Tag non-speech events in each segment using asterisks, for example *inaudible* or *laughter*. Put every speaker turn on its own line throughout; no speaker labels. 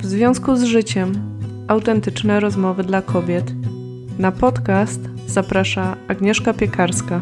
W związku z życiem autentyczne rozmowy dla kobiet. Na podcast zaprasza Agnieszka Piekarska.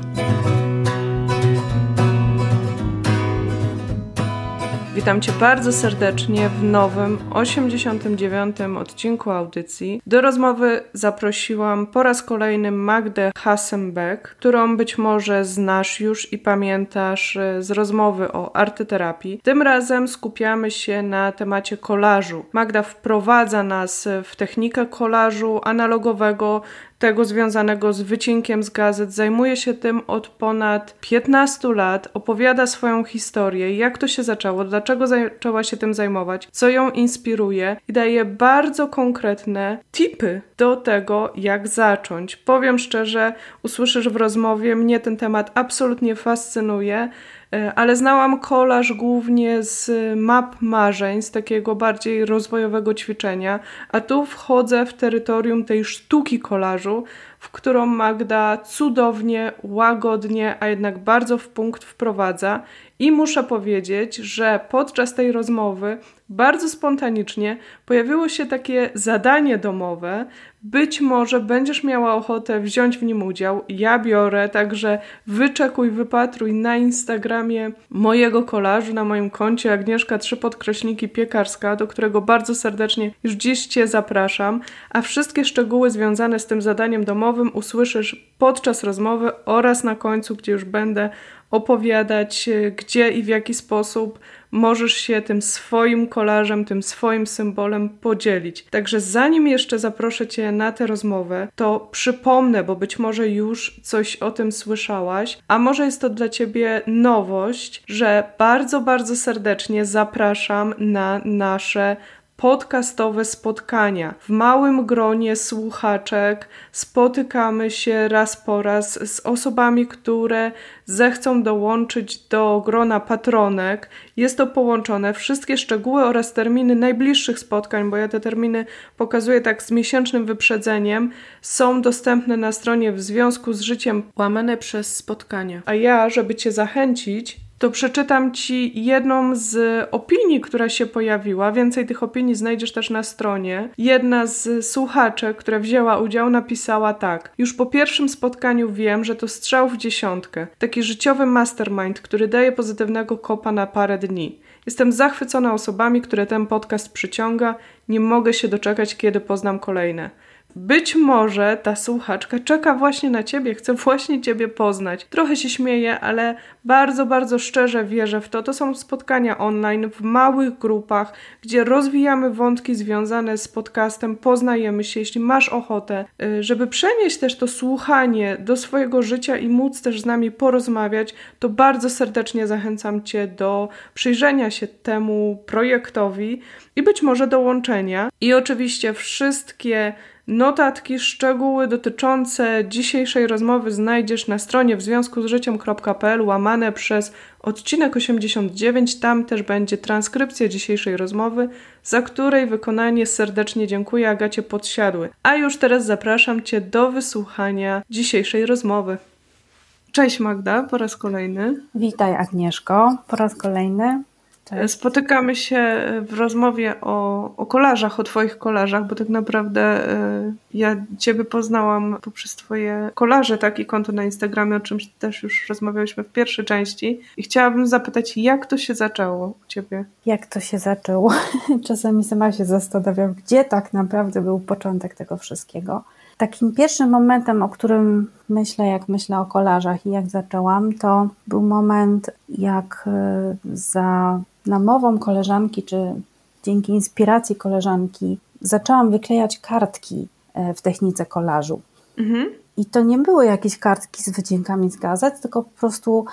Witam Cię bardzo serdecznie w nowym, 89. odcinku audycji. Do rozmowy zaprosiłam po raz kolejny Magdę Hassenbeck, którą być może znasz już i pamiętasz e, z rozmowy o artyterapii. Tym razem skupiamy się na temacie kolażu. Magda wprowadza nas w technikę kolażu analogowego, tego związanego z wycinkiem z gazet. Zajmuje się tym od ponad 15 lat, opowiada swoją historię, jak to się zaczęło, dlaczego zaczęła się tym zajmować, co ją inspiruje i daje bardzo konkretne tipy do tego, jak zacząć. Powiem szczerze, usłyszysz w rozmowie, mnie ten temat absolutnie fascynuje. E, ale znałam kolaż głównie z map marzeń, z takiego bardziej rozwojowego ćwiczenia, a tu wchodzę w terytorium tej sztuki kolażu, w którą Magda cudownie, łagodnie, a jednak bardzo w punkt wprowadza. I muszę powiedzieć, że podczas tej rozmowy bardzo spontanicznie pojawiło się takie zadanie domowe. Być może będziesz miała ochotę wziąć w nim udział. Ja biorę, także wyczekuj, wypatruj na Instagramie mojego kolażu, na moim koncie Agnieszka 3 podkreśniki piekarska, do którego bardzo serdecznie już dziś Cię zapraszam. A wszystkie szczegóły związane z tym zadaniem domowym usłyszysz podczas rozmowy oraz na końcu, gdzie już będę opowiadać, e, gdzie i w jaki sposób możesz się tym swoim kolarzem, tym swoim symbolem podzielić. Także zanim jeszcze zaproszę Cię na tę rozmowę, to przypomnę, bo być może już coś o tym słyszałaś, a może jest to dla Ciebie nowość, że bardzo, bardzo serdecznie zapraszam na nasze podcastowe spotkania. W małym gronie słuchaczek spotykamy się raz po raz z osobami, które zechcą dołączyć do grona patronek. Jest to połączone. Wszystkie szczegóły oraz terminy najbliższych spotkań, bo ja te terminy pokazuję tak z miesięcznym wyprzedzeniem, są dostępne na stronie w związku z życiem łamane przez spotkania. A ja, żeby Cię zachęcić, to przeczytam Ci jedną z opinii, która się pojawiła. Więcej tych opinii znajdziesz też na stronie. Jedna z słuchaczek, która wzięła udział, napisała tak. Już po pierwszym spotkaniu wiem, że to strzał w dziesiątkę. Taki życiowy mastermind, który daje pozytywnego kopa na parę dni. Jestem zachwycona osobami, które ten podcast przyciąga. Nie mogę się doczekać, kiedy poznam kolejne. Być może ta słuchaczka czeka właśnie na ciebie, chce właśnie ciebie poznać. Trochę się śmieję, ale bardzo, bardzo szczerze wierzę w to. To są spotkania online w małych grupach, gdzie rozwijamy wątki związane z podcastem, poznajemy się, jeśli masz ochotę, y, żeby przenieść też to słuchanie do swojego życia i móc też z nami porozmawiać, to bardzo serdecznie zachęcam cię do przyjrzenia się temu projektowi i być może dołączenia. I oczywiście wszystkie Notatki, szczegóły dotyczące dzisiejszej rozmowy znajdziesz na stronie w związku z życiem.pl łamane przez odcinek 89. Tam też będzie transkrypcja dzisiejszej rozmowy, za której wykonanie serdecznie dziękuję Agacie Podsiadły. A już teraz zapraszam Cię do wysłuchania dzisiejszej rozmowy. Cześć Magda, po raz kolejny.
Witaj Agnieszko, po raz kolejny.
Cześć. Spotykamy się w rozmowie o, o kolarzach, o Twoich kolarzach, bo tak naprawdę y, ja Ciebie poznałam poprzez Twoje kolarze, tak, i konto na Instagramie, o czym też już rozmawialiśmy w pierwszej części. I chciałabym zapytać, jak to się zaczęło u Ciebie?
Jak to się zaczęło? *laughs* Czasami sama się zastanawiam, gdzie tak naprawdę był początek tego wszystkiego. Takim pierwszym momentem, o którym myślę, jak myślę o kolarzach i jak zaczęłam, to był moment, jak e, za namową koleżanki, czy dzięki inspiracji koleżanki, zaczęłam wyklejać kartki e, w technice kolażu. Mhm. I to nie były jakieś kartki z wycinkami z gazet, tylko po prostu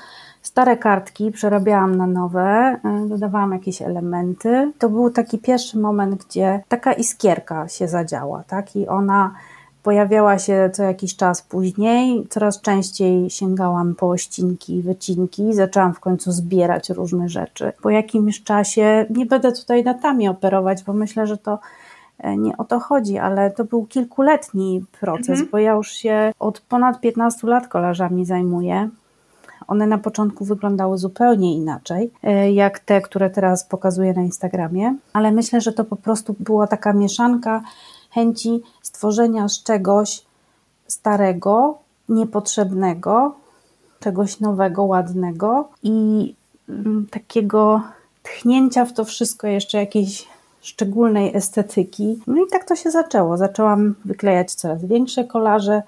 stare kartki przerabiałam na nowe, e, dodawałam jakieś elementy. To był taki pierwszy moment, gdzie taka iskierka się zadziała, tak? I ona pojawiała się co jakiś czas później. Coraz częściej sięgałam po ścinki, wycinki, zaczęłam w końcu zbierać różne rzeczy. Po jakimś czasie, nie będę tutaj datami operować, bo myślę, że to e, nie o to chodzi, ale to był kilkuletni proces, mhm. bo ja już się od ponad 15 lat kolarzami zajmuję. One na początku wyglądały zupełnie inaczej, e, jak te, które teraz pokazuję na Instagramie, ale myślę, że to po prostu była taka mieszanka chęci stworzenia z czegoś starego, niepotrzebnego, czegoś nowego, ładnego i mm, takiego tchnięcia w to wszystko jeszcze jakiejś szczególnej estetyki. No i tak to się zaczęło. Zaczęłam wyklejać coraz większe kolaże,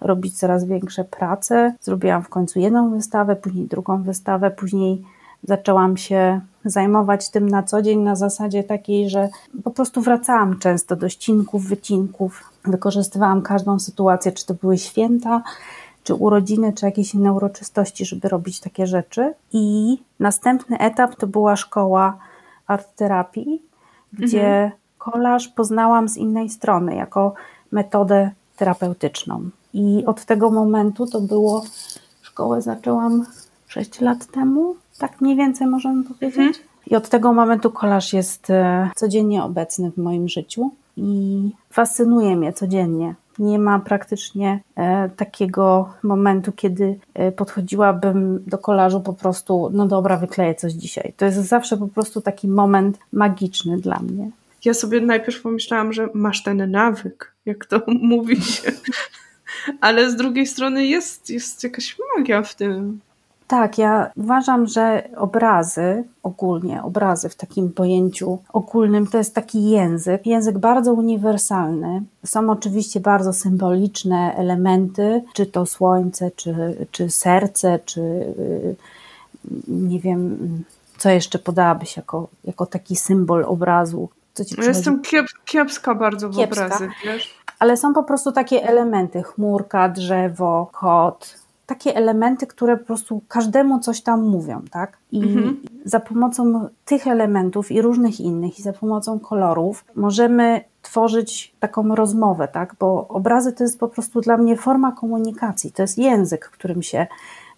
robić coraz większe prace. Zrobiłam w końcu jedną wystawę, później drugą wystawę, później zaczęłam się zajmować tym na co dzień na zasadzie takiej, że po prostu wracałam często do ścinków, wycinków. Wykorzystywałam każdą sytuację, czy to były święta, czy urodziny, czy jakieś inne uroczystości, żeby robić takie rzeczy. I następny etap to była szkoła art terapii, gdzie mhm. kolaż poznałam z innej strony, jako metodę terapeutyczną. I od tego momentu to było, szkołę zaczęłam 6 lat temu, tak mniej więcej możemy powiedzieć. Mhm. I od tego momentu kolaż jest e, codziennie obecny w moim życiu i fascynuje mnie codziennie. Nie ma praktycznie e, takiego momentu, kiedy e, podchodziłabym do kolażu po prostu, no dobra, wykleję coś dzisiaj. To jest zawsze po prostu taki moment magiczny dla mnie.
Ja sobie najpierw pomyślałam, że masz ten nawyk, jak to *laughs* mówi się. Ale z drugiej strony jest, jest jakaś magia w tym.
Tak, ja uważam, że obrazy, ogólnie obrazy w takim pojęciu ogólnym, to jest taki język, język bardzo uniwersalny. Są oczywiście bardzo symboliczne elementy, czy to słońce, czy, czy serce, czy y, nie wiem, co jeszcze podałabyś jako, jako taki symbol obrazu.
Co ci Jestem kiep, kiepska bardzo w kiepska. obrazy, wiesz?
Ale są po prostu takie elementy, chmurka, drzewo, kot, takie elementy, które po prostu każdemu coś tam mówią, tak? I mhm. za pomocą tych elementów i różnych innych, i za pomocą kolorów, możemy tworzyć taką rozmowę, tak? Bo obrazy to jest po prostu dla mnie forma komunikacji, to jest język, którym się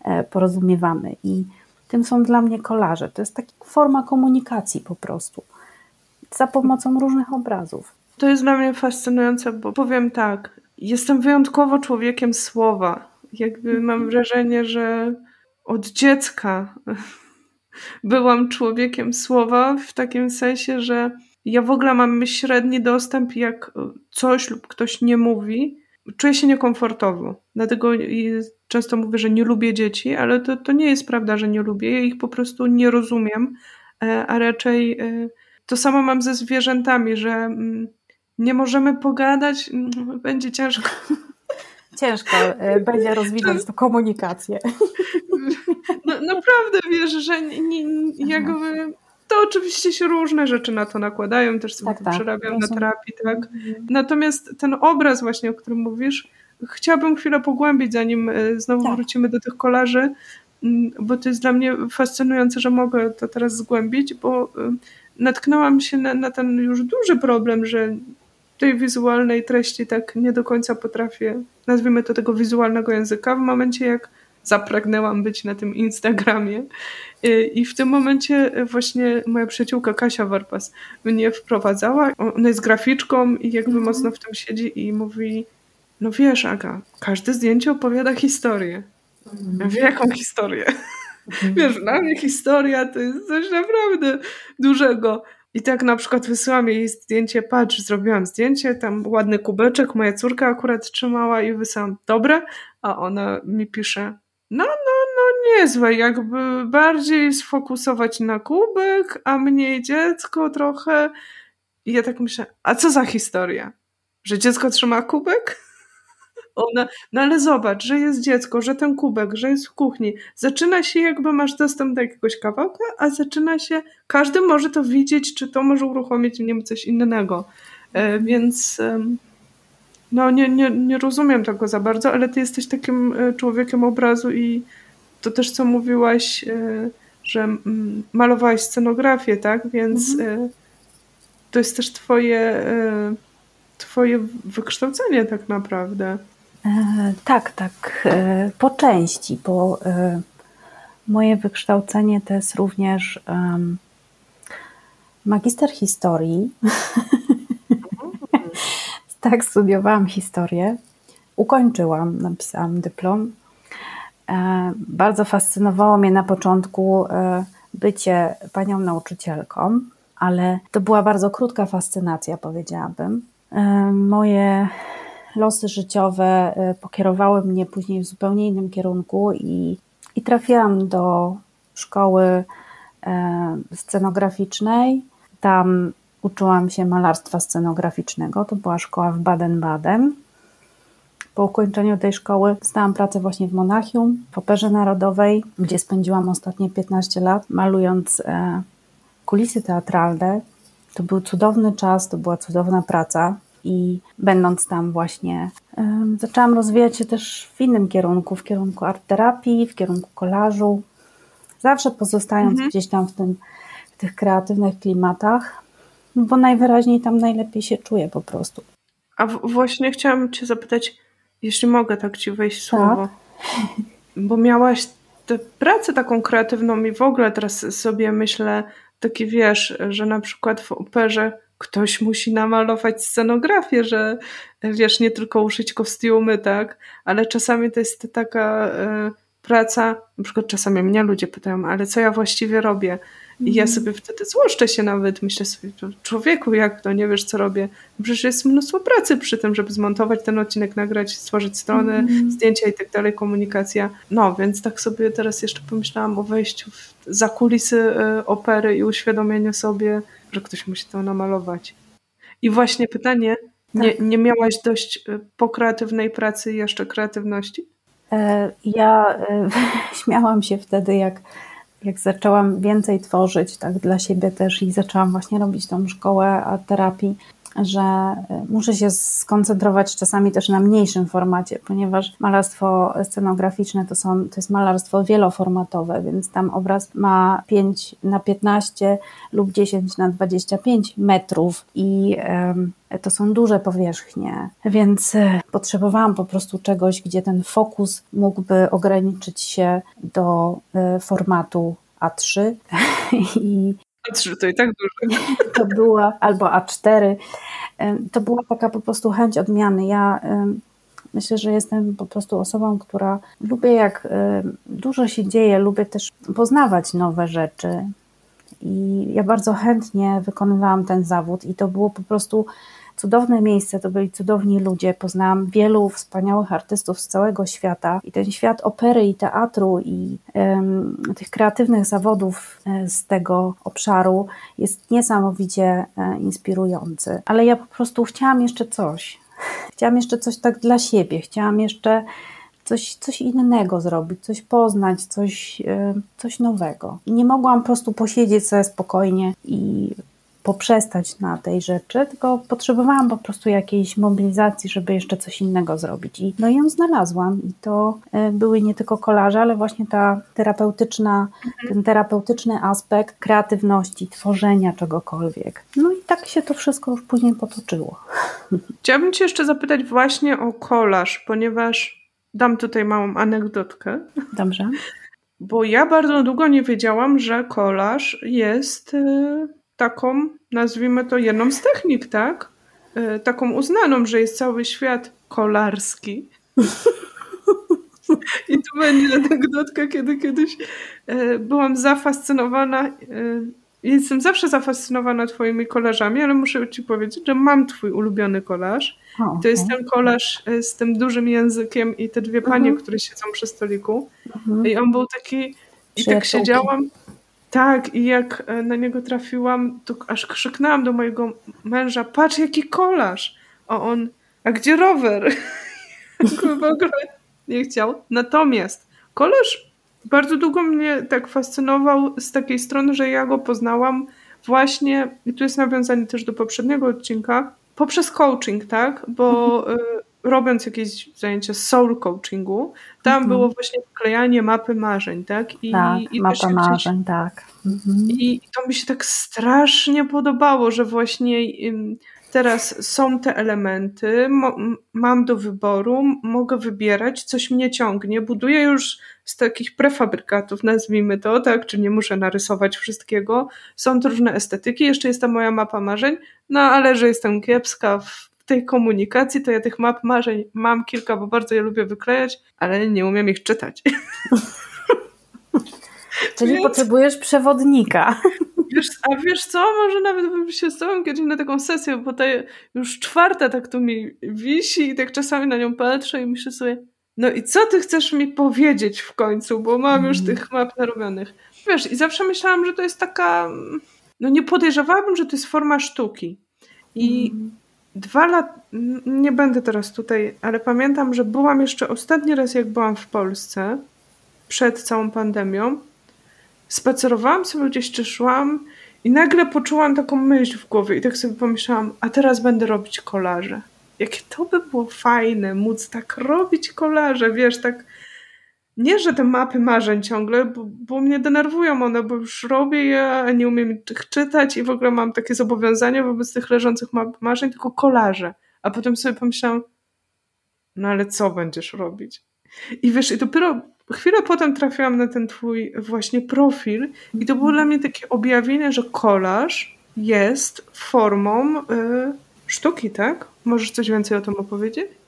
e, porozumiewamy. I tym są dla mnie kolarze. To jest taka forma komunikacji po prostu. Za pomocą różnych obrazów.
To jest dla mnie fascynujące, bo powiem tak, jestem wyjątkowo człowiekiem słowa jakby mam wrażenie, że od dziecka *laughs* byłam człowiekiem słowa w takim sensie, że ja w ogóle mam średni dostęp, jak coś lub ktoś nie mówi, czuję się niekomfortowo. Dlatego często mówię, że nie lubię dzieci, ale to, to nie jest prawda, że nie lubię. Ja ich po prostu nie rozumiem, e, a raczej e, to samo mam ze zwierzętami, że mm, nie możemy pogadać, mm, będzie ciężko *laughs*
ciężko e, będzie rozwinąć tą komunikację. *laughs*
No, naprawdę wiesz, że nie, jakby to oczywiście się różne rzeczy na to nakładają, też sobie tak, tak. przerabiam na terapii, tak. Mhm. Natomiast ten obraz właśnie, o którym mówisz, chciałabym chwilę pogłębić, zanim e, znowu tak. wrócimy do tych kolarzy, bo to jest dla mnie fascynujące, że mogę to teraz zgłębić, bo e, natknęłam się na, na ten już duży problem, że tej wizualnej treści tak nie do końca potrafię, nazwijmy to tego wizualnego języka, w momencie jak zapragnęłam być na tym Instagramie. I w tym momencie właśnie moja przyjaciółka Kasia Warpas mnie wprowadzała. Ona jest graficzką i jakby mhm. mocno w tym siedzi i mówi, no wiesz Aga, każde zdjęcie opowiada historię. Mhm. Ja jaką historię? Mhm. *laughs* Wiesz, dla mnie historia to jest coś naprawdę dużego. I tak na przykład wysyłam jej zdjęcie, patrz, zrobiłam zdjęcie, tam ładny kubeczek, moja córka akurat trzymała i wysyłam, dobre, a ona mi pisze, no, no, no niezłe, jakby bardziej sfokusować na kubek, a mniej dziecko trochę. I ja tak myślę, a co za historia? Że dziecko trzyma kubek? Ona, no ale zobacz, że jest dziecko, że ten kubek, że jest w kuchni. Zaczyna się jakby masz dostęp do jakiegoś kawałka, a zaczyna się, każdy może to widzieć, czy to może uruchomić w nim coś innego. E, więc no nie, nie, nie rozumiem tego za bardzo, ale ty jesteś takim e, człowiekiem obrazu i to też co mówiłaś, e, że malowałaś scenografię, tak? Więc mhm. to jest też twoje, twoje wykształcenie tak naprawdę.
E, tak, tak, e, po części, bo e, moje wykształcenie to jest również magister historii. *laughs* tak, studiowałam historię, ukończyłam, napisałam dyplom. Bardzo fascynowało mnie na początku bycie panią nauczycielką, ale to była bardzo krótka fascynacja, powiedziałabym. Moje losy życiowe pokierowały mnie później w zupełnie innym kierunku i, i trafiłam do szkoły scenograficznej. Tam uczyłam się malarstwa scenograficznego. To była szkoła w Baden-Baden. Po ukończeniu tej szkoły dostałam pracę właśnie w Monachium, w Operze Narodowej, gdzie spędziłam ostatnie 15 lat malując e, kulisy teatralne. To był cudowny czas, to była cudowna praca i będąc tam właśnie e, zaczęłam rozwijać się też w innym kierunku, w kierunku art terapii, w kierunku kolażu. Zawsze pozostając mhm. gdzieś tam w, tym, w tych kreatywnych klimatach, bo najwyraźniej tam najlepiej się czuję po prostu.
A właśnie chciałam Cię zapytać, jeśli mogę tak ci wejść słowo. Tak. *laughs* Bo miałaś tę pracę taką kreatywną i w ogóle teraz sobie myślę, taki wiesz, że na przykład w operze ktoś musi namalować scenografię, że wiesz, nie tylko uszyć kostiumy, tak, ale czasami to jest taka y, praca, na przykład czasami mnie ludzie pytają, ale co ja właściwie robię? I ja mhm. sobie wtedy złoszczę się nawet, myślę sobie, człowieku, jak to, nie wiesz co robię. Przecież jest mnóstwo pracy przy tym, żeby zmontować ten odcinek, nagrać, stworzyć strony, mm. zdjęcia i tak dalej, komunikacja. No, więc tak sobie teraz jeszcze pomyślałam o wejściu w, za kulisy y, opery i uświadomieniu sobie, że ktoś musi to namalować. I właśnie pytanie, tak. nie, nie miałaś dość y, po kreatywnej pracy i jeszcze kreatywności?
E, ja e, *laughs* śmiałam się wtedy, jak jak zaczęłam więcej tworzyć, tak dla siebie też i zaczęłam właśnie robić tą szkołę terapii, że e, muszę się skoncentrować czasami też na mniejszym formacie, ponieważ malarstwo scenograficzne to, są, to jest malarstwo wieloformatowe, więc tam obraz ma 5 na 15 lub 10 na 25 metrów i to są duże powierzchnie, więc e, potrzebowałam po prostu czegoś, gdzie ten fokus mógłby ograniczyć się do e, formatu A3 *laughs*
i A3 to i tak duże.
To była, albo A4. To była taka po prostu chęć odmiany. Ja myślę, że jestem po prostu osobą, która lubię jak dużo się dzieje, lubię też poznawać nowe rzeczy. I ja bardzo chętnie wykonywałam ten zawód i to było po prostu cudowne miejsce, to byli cudowni ludzie. Poznałam wielu wspaniałych artystów z całego świata i ten świat opery i teatru i um, tych kreatywnych zawodów e, z tego obszaru jest niesamowicie e, inspirujący. Ale ja po prostu chciałam jeszcze coś. *laughs* Chciałam jeszcze coś tak dla siebie, chciałam jeszcze coś, coś innego zrobić, coś poznać, coś, e, coś nowego. Nie mogłam po prostu posiedzieć sobie spokojnie i poprzestać na tej rzeczy, tylko potrzebowałam po prostu jakiejś mobilizacji, żeby jeszcze coś innego zrobić. I no i ją znalazłam i to e, były nie tylko kolaże, ale właśnie ta terapeutyczna, mhm. ten terapeutyczny aspekt kreatywności, tworzenia czegokolwiek. No i tak się to wszystko już później potoczyło. *laughs*
Chciałabym Cię jeszcze zapytać właśnie o kolaż, ponieważ dam tutaj małą anegdotkę.
Dobrze.
Bo ja bardzo długo nie wiedziałam, że kolaż jest e, taką, nazwijmy to, jedną z technik, tak? E, taką uznaną, że jest cały świat kolarski. I tu będzie anegdotka, kiedy kiedyś e, byłam zafascynowana. E, jestem zawsze zafascynowana twoimi kolarzami, ale muszę ci powiedzieć, że mam twój ulubiony kolarz. Okay. To jest ten kolarz z tym dużym językiem i te dwie panie, uh -huh. które siedzą przy stoliku. Uh -huh. I on był taki... I tak siedziałam... Tak, i jak e, na niego trafiłam, to aż krzyknęłam do mojego męża, patrz jaki kolarz! A on, a gdzie rower? *laughs* w ogóle nie chciał. Natomiast kolarz bardzo długo mnie tak fascynował z takiej strony, że ja go poznałam właśnie, i tu jest nawiązanie też do poprzedniego odcinka, poprzez coaching, tak? Bo mhm. e, robiąc jakieś zajęcia soul coachingu, tam mhm. było właśnie wklejanie mapy marzeń, tak?
I, tak, i mapa marzeń, gdzieś... tak.
Mhm. I to mi się tak strasznie podobało, że właśnie teraz są te elementy, mam do wyboru, mogę wybierać, coś mnie ciągnie, buduję już z takich prefabrykatów, nazwijmy to, tak, czy nie muszę narysować wszystkiego. Są różne estetyki, jeszcze jest ta moja mapa marzeń, no ale że jestem kiepska w w tej komunikacji, to ja tych map marzeń mam kilka, bo bardzo je lubię wyklejać, ale nie umiem ich czytać. *laughs*
Czyli Więc... potrzebujesz przewodnika. *laughs*
Wiesz, a wiesz co, może nawet bym się z tobą kiedyś na taką sesję, bo ta już czwarta tak tu mi wisi i tak czasami na nią patrzę i myślę sobie, no i co ty chcesz mi powiedzieć w końcu, bo mam już mm. tych map narobionych. Wiesz, i zawsze myślałam, że to jest taka, no nie podejrzewałabym, że to jest forma sztuki. I mm. Dwa lata, nie będę teraz tutaj, ale pamiętam, że byłam jeszcze ostatni raz, jak byłam w Polsce, przed całą pandemią, spacerowałam sobie gdzieś czy szłam i nagle poczułam taką myśl w głowie i tak sobie pomyślałam, a teraz będę robić kolaże. Jakie to by było fajne, móc tak robić kolaże, wiesz, tak nie, że te mapy marzeń ciągle, bo, bo mnie denerwują one, bo już robię je, nie umiem ich czytać i w ogóle mam takie zobowiązania wobec tych leżących map marzeń, tylko kolaże. A potem sobie pomyślałam, no ale co będziesz robić? I wiesz, i dopiero chwilę potem trafiłam na ten twój właśnie profil i to było dla mnie takie objawienie, że kolaż jest formą y, sztuki, tak? Możesz coś więcej o tym opowiedzieć?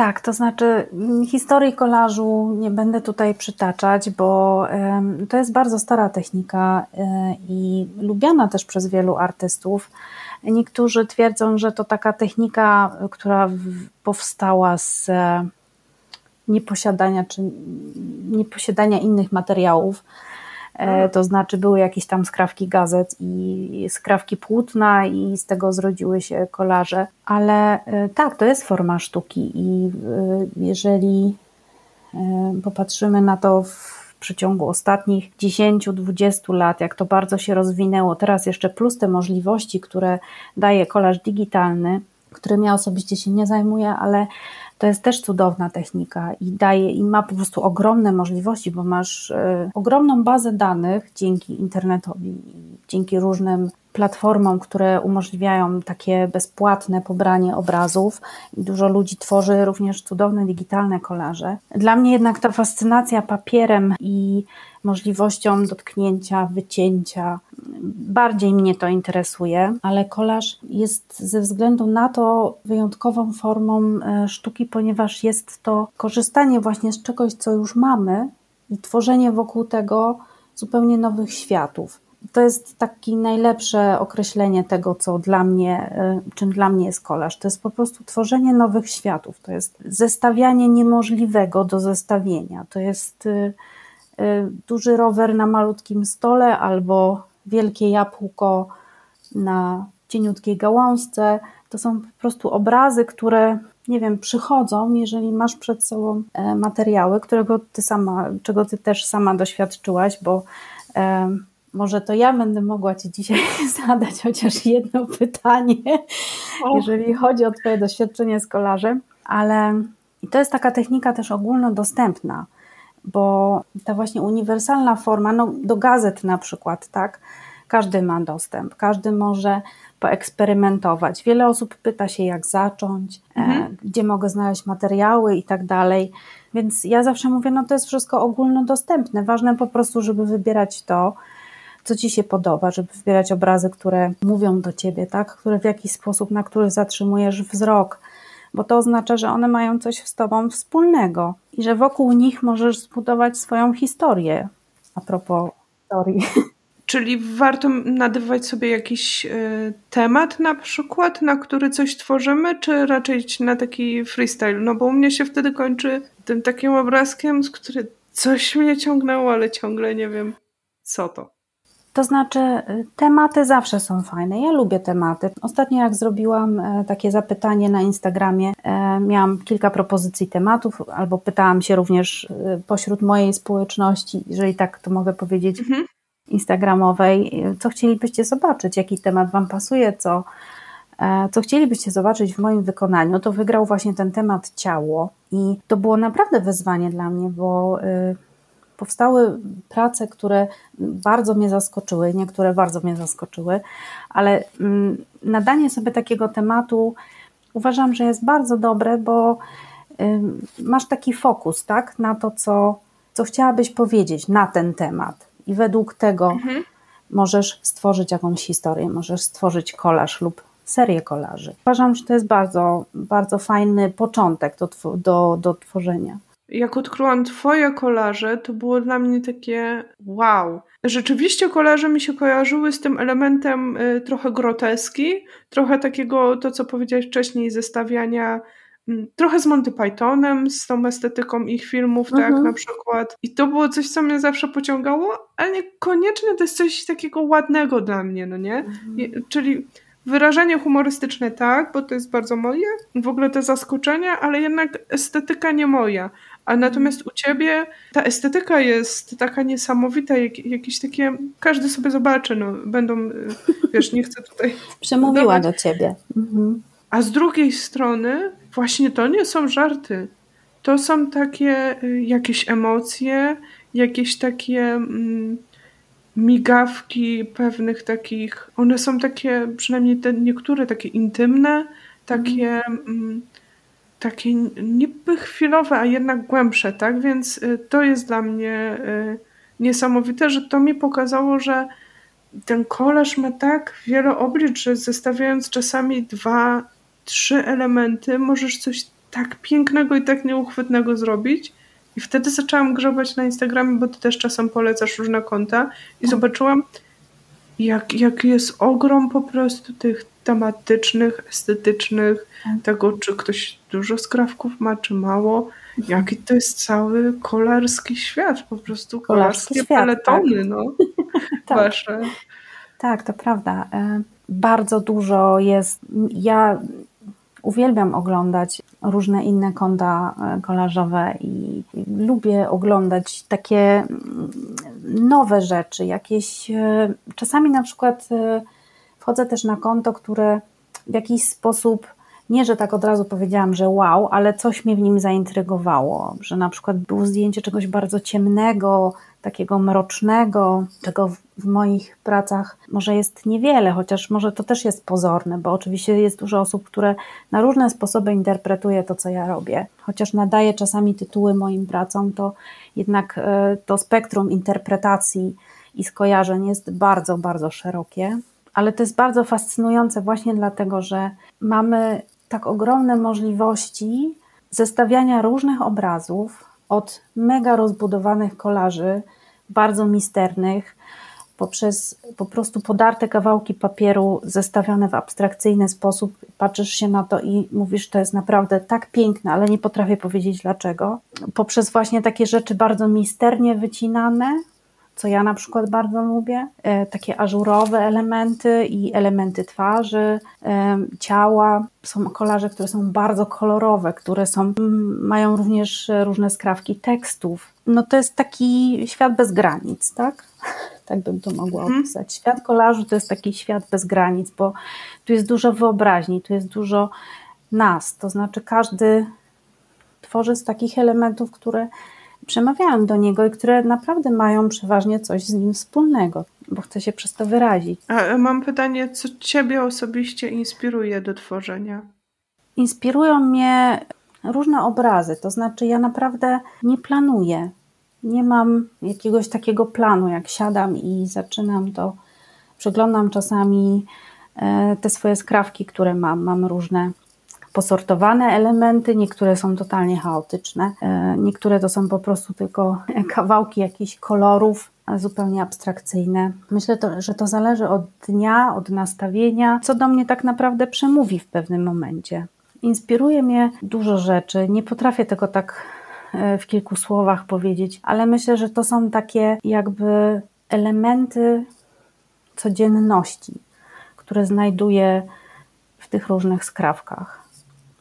Tak, to znaczy historii kolażu nie będę tutaj przytaczać, bo to jest bardzo stara technika y, i lubiana też przez wielu artystów. Niektórzy twierdzą, że to taka technika, która powstała z nieposiadania czy nieposiadania innych materiałów. E, to znaczy były jakieś tam skrawki gazet i skrawki płótna i z tego zrodziły się kolaże. Ale e, tak, to jest forma sztuki i e, jeżeli popatrzymy na to w przeciągu ostatnich 10-20 lat, jak to bardzo się rozwinęło, teraz jeszcze plus te możliwości, które daje kolaż digitalny, którym ja osobiście się nie zajmuję, ale to jest też cudowna technika i daje i ma po prostu ogromne możliwości, bo masz y, ogromną bazę danych dzięki internetowi, dzięki różnym platformom, które umożliwiają takie bezpłatne pobranie obrazów i dużo ludzi tworzy również cudowne digitalne kolaże. Dla mnie jednak ta fascynacja papierem i możliwością dotknięcia, wycięcia, bardziej mnie to interesuje, ale kolaż jest ze względu na to wyjątkową formą e, sztuki, ponieważ jest to korzystanie właśnie z czegoś, co już mamy i tworzenie wokół tego zupełnie nowych światów to jest takie najlepsze określenie tego, co dla mnie, y, czym dla mnie jest kolaż. To jest po prostu tworzenie nowych światów. To jest zestawianie niemożliwego do zestawienia. To jest y, duży rower na malutkim stole albo wielkie jabłko na cieniutkiej gałązce. To są po prostu obrazy, które nie wiem, przychodzą, jeżeli masz przed sobą e, materiały, którego ty sama, czego ty też sama doświadczyłaś, bo e, może to ja będę mogła Ci dzisiaj *laughs* zadać chociaż jedno pytanie, o. jeżeli chodzi o Twoje doświadczenie z kolarzem, ale i to jest taka technika też ogólnodostępna, bo ta właśnie uniwersalna forma, no do gazet na przykład, tak, każdy ma dostęp, każdy może poeksperymentować. Wiele osób pyta się, jak zacząć, e, mhm. gdzie mogę znaleźć materiały i tak dalej. Więc ja zawsze mówię, no to jest wszystko ogólnodostępne. Ważne po prostu, żeby wybierać to, co Ci się podoba, żeby wybierać obrazy, które mówią do Ciebie, tak? które w jakiś sposób, na których zatrzymujesz wzrok, bo to oznacza, że one mają coś z Tobą wspólnego i że wokół nich możesz zbudować swoją historię. A propos historii. *laughs*
Czyli warto nadawać sobie jakiś y, temat na przykład, na który coś tworzymy, czy raczej na taki freestyle? No bo u mnie się wtedy kończy tym takim obrazkiem, z którym coś mnie ciągnęło, ale ciągle nie wiem co to.
To znaczy, y, tematy zawsze są fajne. Ja lubię tematy. Ostatnio, jak zrobiłam e, takie zapytanie na Instagramie, e, miałam kilka propozycji tematów, albo pytałam się również y, pośród mojej społeczności, jeżeli tak to mogę powiedzieć, mhm. Instagramowej, co chcielibyście zobaczyć, jaki temat Wam pasuje, co, e, co chcielibyście zobaczyć w moim wykonaniu. To wygrał właśnie ten temat ciało, i to było naprawdę wyzwanie dla mnie, bo y, powstały prace, które bardzo mnie zaskoczyły, niektóre bardzo mnie zaskoczyły, ale mm, nadanie sobie takiego tematu uważam, że jest bardzo dobre, bo masz taki fokus, tak, na to, co, co chciałabyś powiedzieć na ten temat i według tego mhm. możesz stworzyć jakąś historię, możesz stworzyć kolaż lub serię kolaży. Uważam, że to jest bardzo, bardzo fajny początek do, do, do tworzenia.
Jak odkryłam Twoje kolaże, to było dla mnie takie wow. Rzeczywiście kolaże mi się kojarzyły z tym elementem y, trochę groteski, trochę takiego, to co powiedziałeś wcześniej, zestawiania mm, trochę z Monty Pythonem, z tą estetyką ich filmów, tak mhm. na przykład. I to było coś, co mnie zawsze pociągało, ale niekoniecznie to jest coś takiego ładnego dla mnie, no nie? Mhm. Czyli Wyrażenie humorystyczne tak, bo to jest bardzo moje, w ogóle te zaskoczenia, ale jednak estetyka nie moja. A natomiast u ciebie ta estetyka jest taka niesamowita, jak, jakieś takie, każdy sobie zobaczy, no będą, *laughs* wiesz, nie chcę tutaj...
Przemówiła do ciebie. Mhm.
A z drugiej strony właśnie to nie są żarty. To są takie y, jakieś emocje, jakieś takie... Mm, migawki pewnych takich, one są takie, przynajmniej te niektóre takie intymne, takie, mm, takie niby chwilowe, a jednak głębsze, tak? Więc y, to jest dla mnie y, niesamowite, że to mi pokazało, że ten kolarz ma tak wiele oblicz, że zestawiając czasami dwa, trzy elementy, możesz coś tak pięknego i tak nieuchwytnego zrobić, i wtedy zaczęłam grzebać na Instagramie, bo ty też czasem polecasz różne konta i zobaczyłam, jak, jak jest ogrom po prostu tych tematycznych, estetycznych, tak. tego, czy ktoś dużo skrawków ma, czy mało. Jaki to jest cały kolarski świat, po prostu kolarskie świat, peletony, tak. no, *laughs* tak. wasze.
Tak, to prawda. E, bardzo dużo jest. Ja Uwielbiam oglądać różne inne konta e, kolażowe i lubię oglądać takie mm, nowe rzeczy, jakieś. E, czasami na przykład wchodzę też na konto, które w jakiś sposób nie, że tak od razu powiedziałam, że wow, ale coś mnie w nim zaintrygowało, że na przykład było zdjęcie czegoś bardzo ciemnego, takiego mrocznego, czego w, moich pracach może jest niewiele, chociaż może to też jest pozorne, bo oczywiście jest dużo osób, które na różne sposoby interpretuje to, co ja robię. Chociaż nadaję czasami tytuły moim pracom, to jednak e, to spektrum interpretacji i skojarzeń jest bardzo, bardzo szerokie. Ale to jest bardzo fascynujące właśnie dlatego, że mamy tak ogromne możliwości zestawiania różnych obrazów, od mega rozbudowanych kolaży, bardzo misternych, poprzez po prostu podarte kawałki papieru zestawione w abstrakcyjny sposób. Patrzysz się na to i mówisz, to jest naprawdę tak piękne, ale nie potrafię powiedzieć dlaczego. Poprzez właśnie takie rzeczy bardzo misternie wycinane, co ja na przykład bardzo lubię. E, takie ażurowe elementy i elementy twarzy, e, ciała. Są kolaże, które są bardzo kolorowe, które są, mają również różne skrawki tekstów. No to jest taki świat bez granic, tak? *laughs* Tak bym to mogła mhm. opisać. Świat kolażu to jest taki świat bez granic, bo tu jest dużo wyobraźni, tu jest dużo nas. To znaczy każdy tworzy z takich elementów, które przemawiają do niego i które naprawdę mają przeważnie coś z nim wspólnego, bo chcę się przez to wyrazić.
A mam pytanie, co Ciebie osobiście inspiruje do tworzenia?
Inspirują mnie różne obrazy, to znaczy ja naprawdę nie planuję. Nie mam jakiegoś takiego planu, jak siadam i zaczynam to, przeglądam czasami e, te swoje skrawki, które mam. Mam różne posortowane elementy, niektóre są totalnie chaotyczne, e, niektóre to są po prostu tylko *laughs* kawałki jakichś kolorów, zupełnie abstrakcyjne. Myślę, to, że to zależy od dnia, od nastawienia, co do mnie tak naprawdę przemówi w pewnym momencie. Inspiruje mnie dużo rzeczy, nie potrafię tego tak e, w kilku słowach powiedzieć, ale myślę, że to są takie jakby elementy codzienności, które znajduję w tych różnych skrawkach.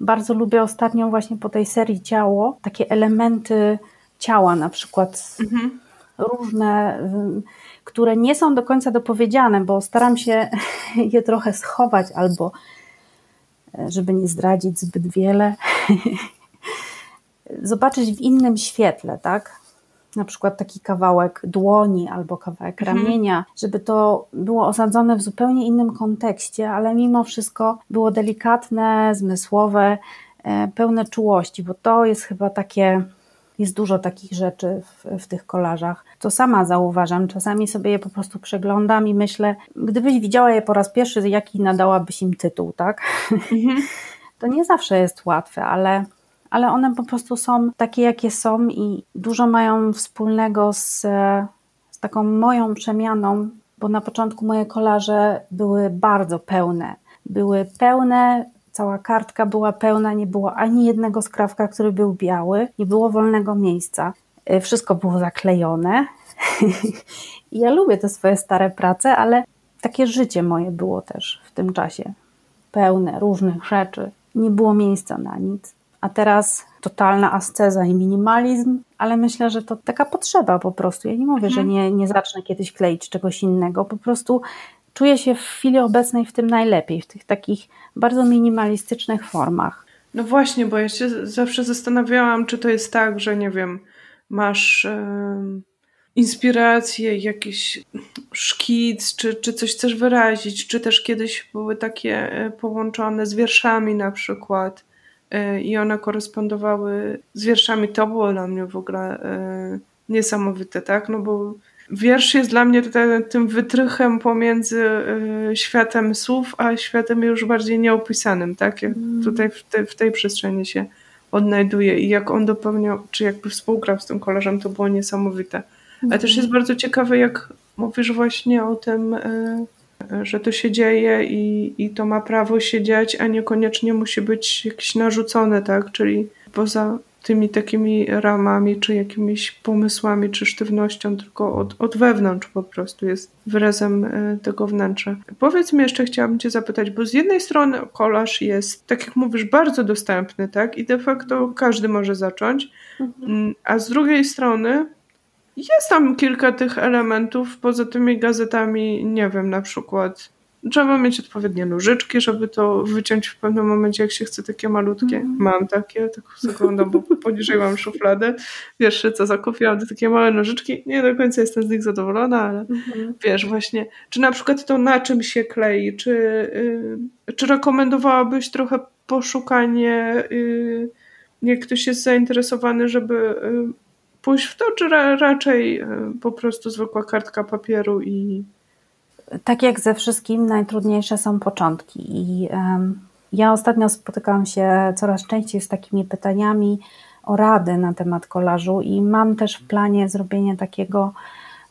Bardzo lubię ostatnio właśnie po tej serii ciało, takie elementy ciała, na przykład mhm. różne, które nie są do końca dopowiedziane, bo staram się *laughs* je trochę schować albo e, żeby nie zdradzić zbyt wiele, *laughs* zobaczyć w innym świetle, tak? Na przykład taki kawałek dłoni albo kawałek mhm. ramienia, żeby to było osadzone w zupełnie innym kontekście, ale mimo wszystko było delikatne, zmysłowe, e, pełne czułości, bo to jest chyba takie jest dużo takich rzeczy w, w, tych kolażach. To sama zauważam. Czasami sobie je po prostu przeglądam i myślę, gdybyś widziała je po raz pierwszy, jaki nadałabyś im tytuł, tak? Mhm. *laughs* to nie zawsze jest łatwe, ale, ale one po prostu są takie, jakie są i dużo mają wspólnego z, z taką moją przemianą, bo na początku moje kolaże były bardzo pełne. Były pełne cała kartka była pełna, nie było ani jednego skrawka, który był biały, nie było wolnego miejsca. Y, wszystko było zaklejone. *laughs* Ja lubię te swoje stare prace, ale takie życie moje było też w tym czasie. Pełne różnych rzeczy. Nie było miejsca na nic. A teraz totalna asceza i minimalizm, ale myślę, że to taka potrzeba po prostu. Ja nie mówię, mhm. że nie, nie zacznę kiedyś kleić czegoś innego. Po prostu czuję się w chwili obecnej w tym najlepiej, w tych takich bardzo minimalistycznych formach.
No właśnie, bo ja się zawsze zastanawiałam, czy to jest tak, że nie wiem, masz e, inspirację, jakiś szkic, czy, czy coś chcesz wyrazić, czy też kiedyś były takie e, połączone z wierszami na przykład i one korespondowały z wierszami. To było dla mnie w ogóle e, niesamowite, tak? No bo wiersz jest dla mnie tutaj tym wytrychem pomiędzy y, światem słów, a światem już bardziej nieopisanym, tak? Jak mm. tutaj w, te, w tej przestrzeni się odnajduje i jak on dopełniał, czy jakby współgrał z tym kolarzem, to było niesamowite. Ale też jest mhm. bardzo ciekawe, jak mówisz właśnie o tym, że to się dzieje i, i to ma prawo się dziać, a niekoniecznie musi być jakieś narzucone, tak? Czyli poza tymi takimi ramami, czy jakimiś pomysłami, czy sztywnością, tylko od, od wewnątrz po prostu jest wyrazem e, tego wnętrza. Powiedz mi jeszcze, chciałabym Cię zapytać, bo z jednej strony kolaż jest, tak jak mówisz, bardzo dostępny, tak? I de facto każdy może zacząć, mhm. Mm, a z drugiej strony jest tam kilka tych elementów, poza tymi gazetami, nie wiem, na przykład Trzeba mieć odpowiednie nożyczki, żeby to wyciąć w pewnym momencie, jak się chce takie malutkie. Mm. Mam takie, tak zaglądam, bo *laughs* poniżej mam szufladę. Wiesz, co zakupiłam, to takie małe nożyczki. Nie do końca jestem z nich zadowolona, ale mm. wiesz, właśnie, czy na przykład to na czym się klei, czy, yy, czy rekomendowałabyś trochę poszukanie, yy, jak ktoś jest zainteresowany, żeby yy, pójść w to, czy ra raczej y, po prostu zwykła kartka papieru i
tak jak ze wszystkim, najtrudniejsze są początki. I um, ja ostatnio spotykałam się coraz częściej z takimi pytaniami o rady na temat kolażu, i mam też w planie zrobienie takiego,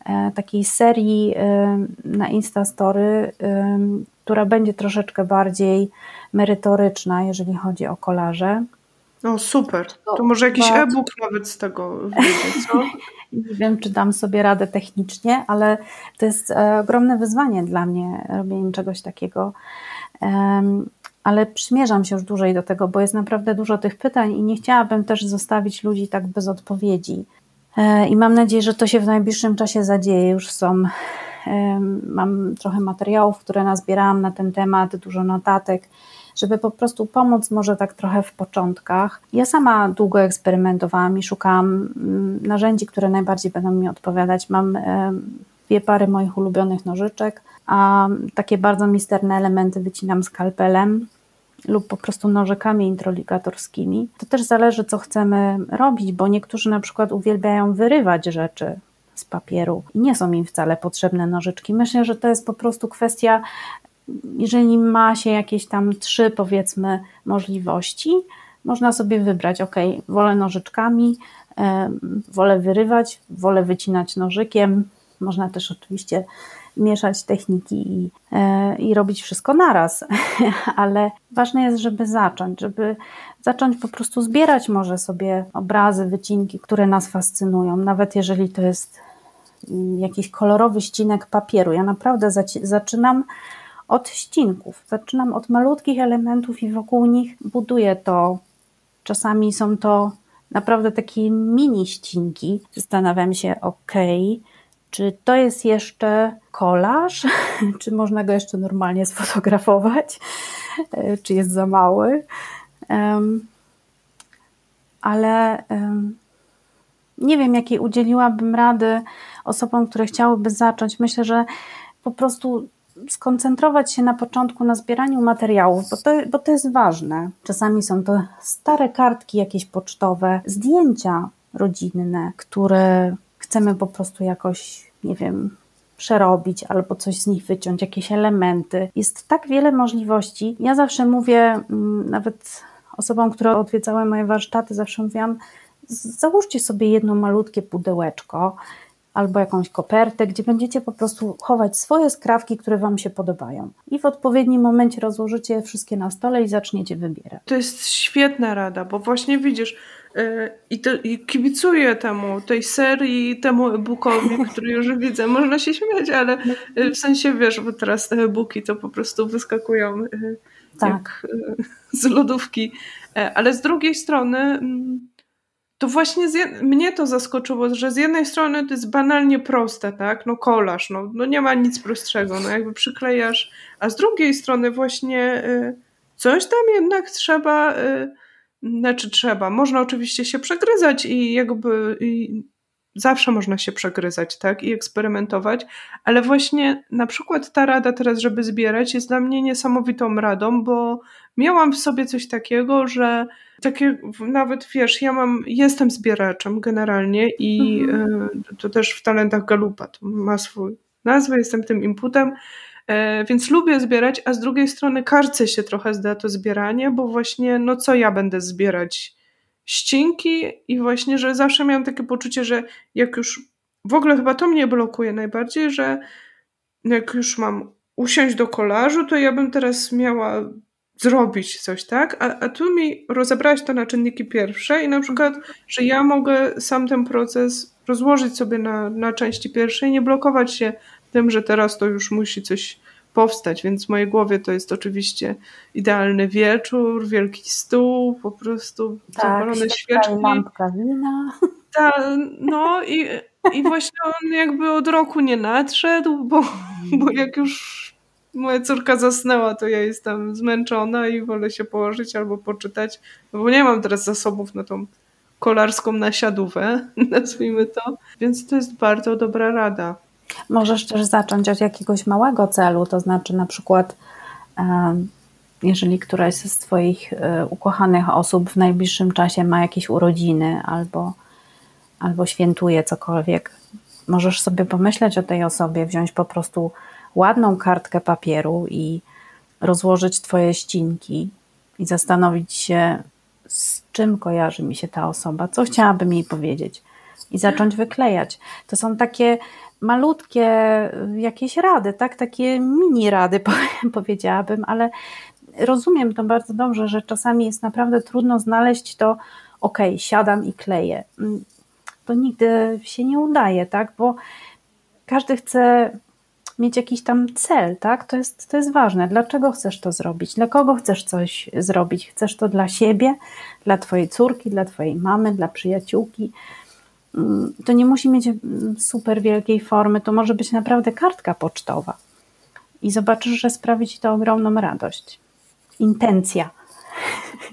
e, takiej serii e, na Instastory, e, która będzie troszeczkę bardziej merytoryczna, jeżeli chodzi o kolaże.
No super. To może jakiś e-book nawet z tego wyjdzie, co? *laughs*
Nie wiem, czy dam sobie radę technicznie, ale to jest e, ogromne wyzwanie dla mnie robienie czegoś takiego. Ale przymierzam się już dłużej do tego, bo jest naprawdę dużo tych pytań i nie chciałabym też zostawić ludzi tak bez odpowiedzi. E, I mam nadzieję, że to się w najbliższym czasie zadzieje. Już są, mam trochę materiałów, które nazbierałam na ten temat, dużo notatek żeby po prostu pomóc może tak trochę w początkach. Ja sama długo eksperymentowałam i szukałam mm, narzędzi, które najbardziej będą mi odpowiadać. Mam e, dwie pary moich ulubionych nożyczek, a takie bardzo misterne elementy wycinam skalpelem lub po prostu nożykami introligatorskimi. To też zależy, co chcemy robić, bo niektórzy na przykład uwielbiają wyrywać rzeczy z papieru i nie są im wcale potrzebne nożyczki. Myślę, że to jest po prostu kwestia jeżeli ma się jakieś tam trzy, powiedzmy, możliwości, można sobie wybrać, ok, wolę nożyczkami, wolę wyrywać, wolę wycinać nożykiem. Można też oczywiście mieszać techniki i, e, i robić wszystko naraz, *laughs* ale ważne jest, żeby zacząć, żeby zacząć po prostu zbierać może sobie obrazy, wycinki, które nas fascynują, nawet jeżeli to jest mm, jakiś kolorowy ścinek papieru. Ja naprawdę zaczynam od ścinków. Zaczynam od malutkich elementów i wokół nich buduję to. Czasami są to naprawdę takie mini ścinki. Zastanawiam się, ok, czy to jest jeszcze kolaż, *laughs* czy można go jeszcze normalnie sfotografować, *laughs* czy jest za mały. Um, ale um, nie wiem, jakiej udzieliłabym rady osobom, które chciałyby zacząć. Myślę, że po prostu skoncentrować się na początku na zbieraniu materiałów, bo to, bo to jest ważne. Czasami są to stare kartki jakieś pocztowe, zdjęcia rodzinne, które chcemy po prostu jakoś, nie wiem, przerobić albo coś z nich wyciąć, jakieś elementy. Jest tak wiele możliwości. Ja zawsze mówię, mm, nawet osobom, które odwiedzały moje warsztaty, zawsze mówiłam, załóżcie sobie jedno malutkie pudełeczko albo jakąś kopertę, gdzie będziecie po prostu chować swoje skrawki, które Wam się podobają. I w odpowiednim momencie rozłożycie je wszystkie na stole i zaczniecie wybierać.
To jest świetna rada, bo właśnie widzisz, yy, i, to, i kibicuję temu, tej serii, temu e-bookowi, *laughs* który już widzę. Można się śmiać, ale yy, w sensie wiesz, bo teraz te e-booki to po prostu wyskakują yy, tak. jak *laughs* z lodówki. Ale z drugiej strony mm, to właśnie mnie to zaskoczyło, że z jednej strony to jest banalnie proste, tak? No kolaż, no, no nie ma nic prostszego, no jakby przyklejasz, a z drugiej strony właśnie y, coś tam jednak trzeba, y, znaczy trzeba, można oczywiście się przegryzać i jakby i zawsze można się przegryzać, tak? I eksperymentować, ale właśnie na przykład ta rada teraz, żeby zbierać jest dla mnie niesamowitą radą, bo miałam w sobie coś takiego, że takie nawet wiesz, ja mam, jestem zbieraczem generalnie i mhm. E, to też w talentach Galupa to ma swój nazwę, jestem tym inputem, e, więc lubię zbierać, a z drugiej strony karcę się trochę zda to zbieranie, bo właśnie no co ja będę zbierać? Ścinki i właśnie, że zawsze miałam takie poczucie, że jak już w ogóle chyba to mnie blokuje najbardziej, że jak już mam usiąść do kolażu, to ja bym teraz miała zrobić coś, tak? A, a tu mi rozebrałeś to na czynniki pierwsze i na przykład, że ja mogę sam ten proces rozłożyć sobie na, na części pierwsze i nie blokować się tym, że teraz to już musi coś powstać, więc w mojej głowie to jest oczywiście idealny wieczór, wielki stół, po prostu
tak, zapalone świeczki. lampka wina.
Ta, no i, i właśnie on jakby od roku nie nadszedł, bo, bo jak już moja córka zasnęła, to ja jestem zmęczona i wolę się położyć albo poczytać, no bo nie mam teraz zasobów na tą kolarską nasiadówę, *laughs* nazwijmy to, więc to jest bardzo dobra rada.
Możesz też zacząć od jakiegoś małego celu, to znaczy na przykład jeżeli któraś z Twoich e, ukochanych osób w najbliższym czasie ma jakieś urodziny albo, albo świętuje cokolwiek, możesz sobie pomyśleć o tej osobie, wziąć po prostu ładną kartkę papieru i rozłożyć Twoje ścinki i zastanowić się, z czym kojarzy mi się ta osoba, co chciałabym jej powiedzieć i zacząć wyklejać. To są takie malutkie jakieś rady, tak? Takie mini rady *laughs* powiedziałabym, ale rozumiem to bardzo dobrze, że czasami jest naprawdę trudno znaleźć to, ok, siadam i kleję. To nigdy się nie udaje, tak? Bo każdy chce mieć jakiś tam cel, tak? To jest, to jest ważne. Dlaczego chcesz to zrobić? Dla kogo chcesz coś zrobić? Chcesz to dla siebie, dla twojej córki, dla twojej mamy, dla przyjaciółki. Mm, to nie musi mieć super wielkiej formy, to może być naprawdę kartka pocztowa. I zobaczysz, że sprawi ci to ogromną radość. Intencja.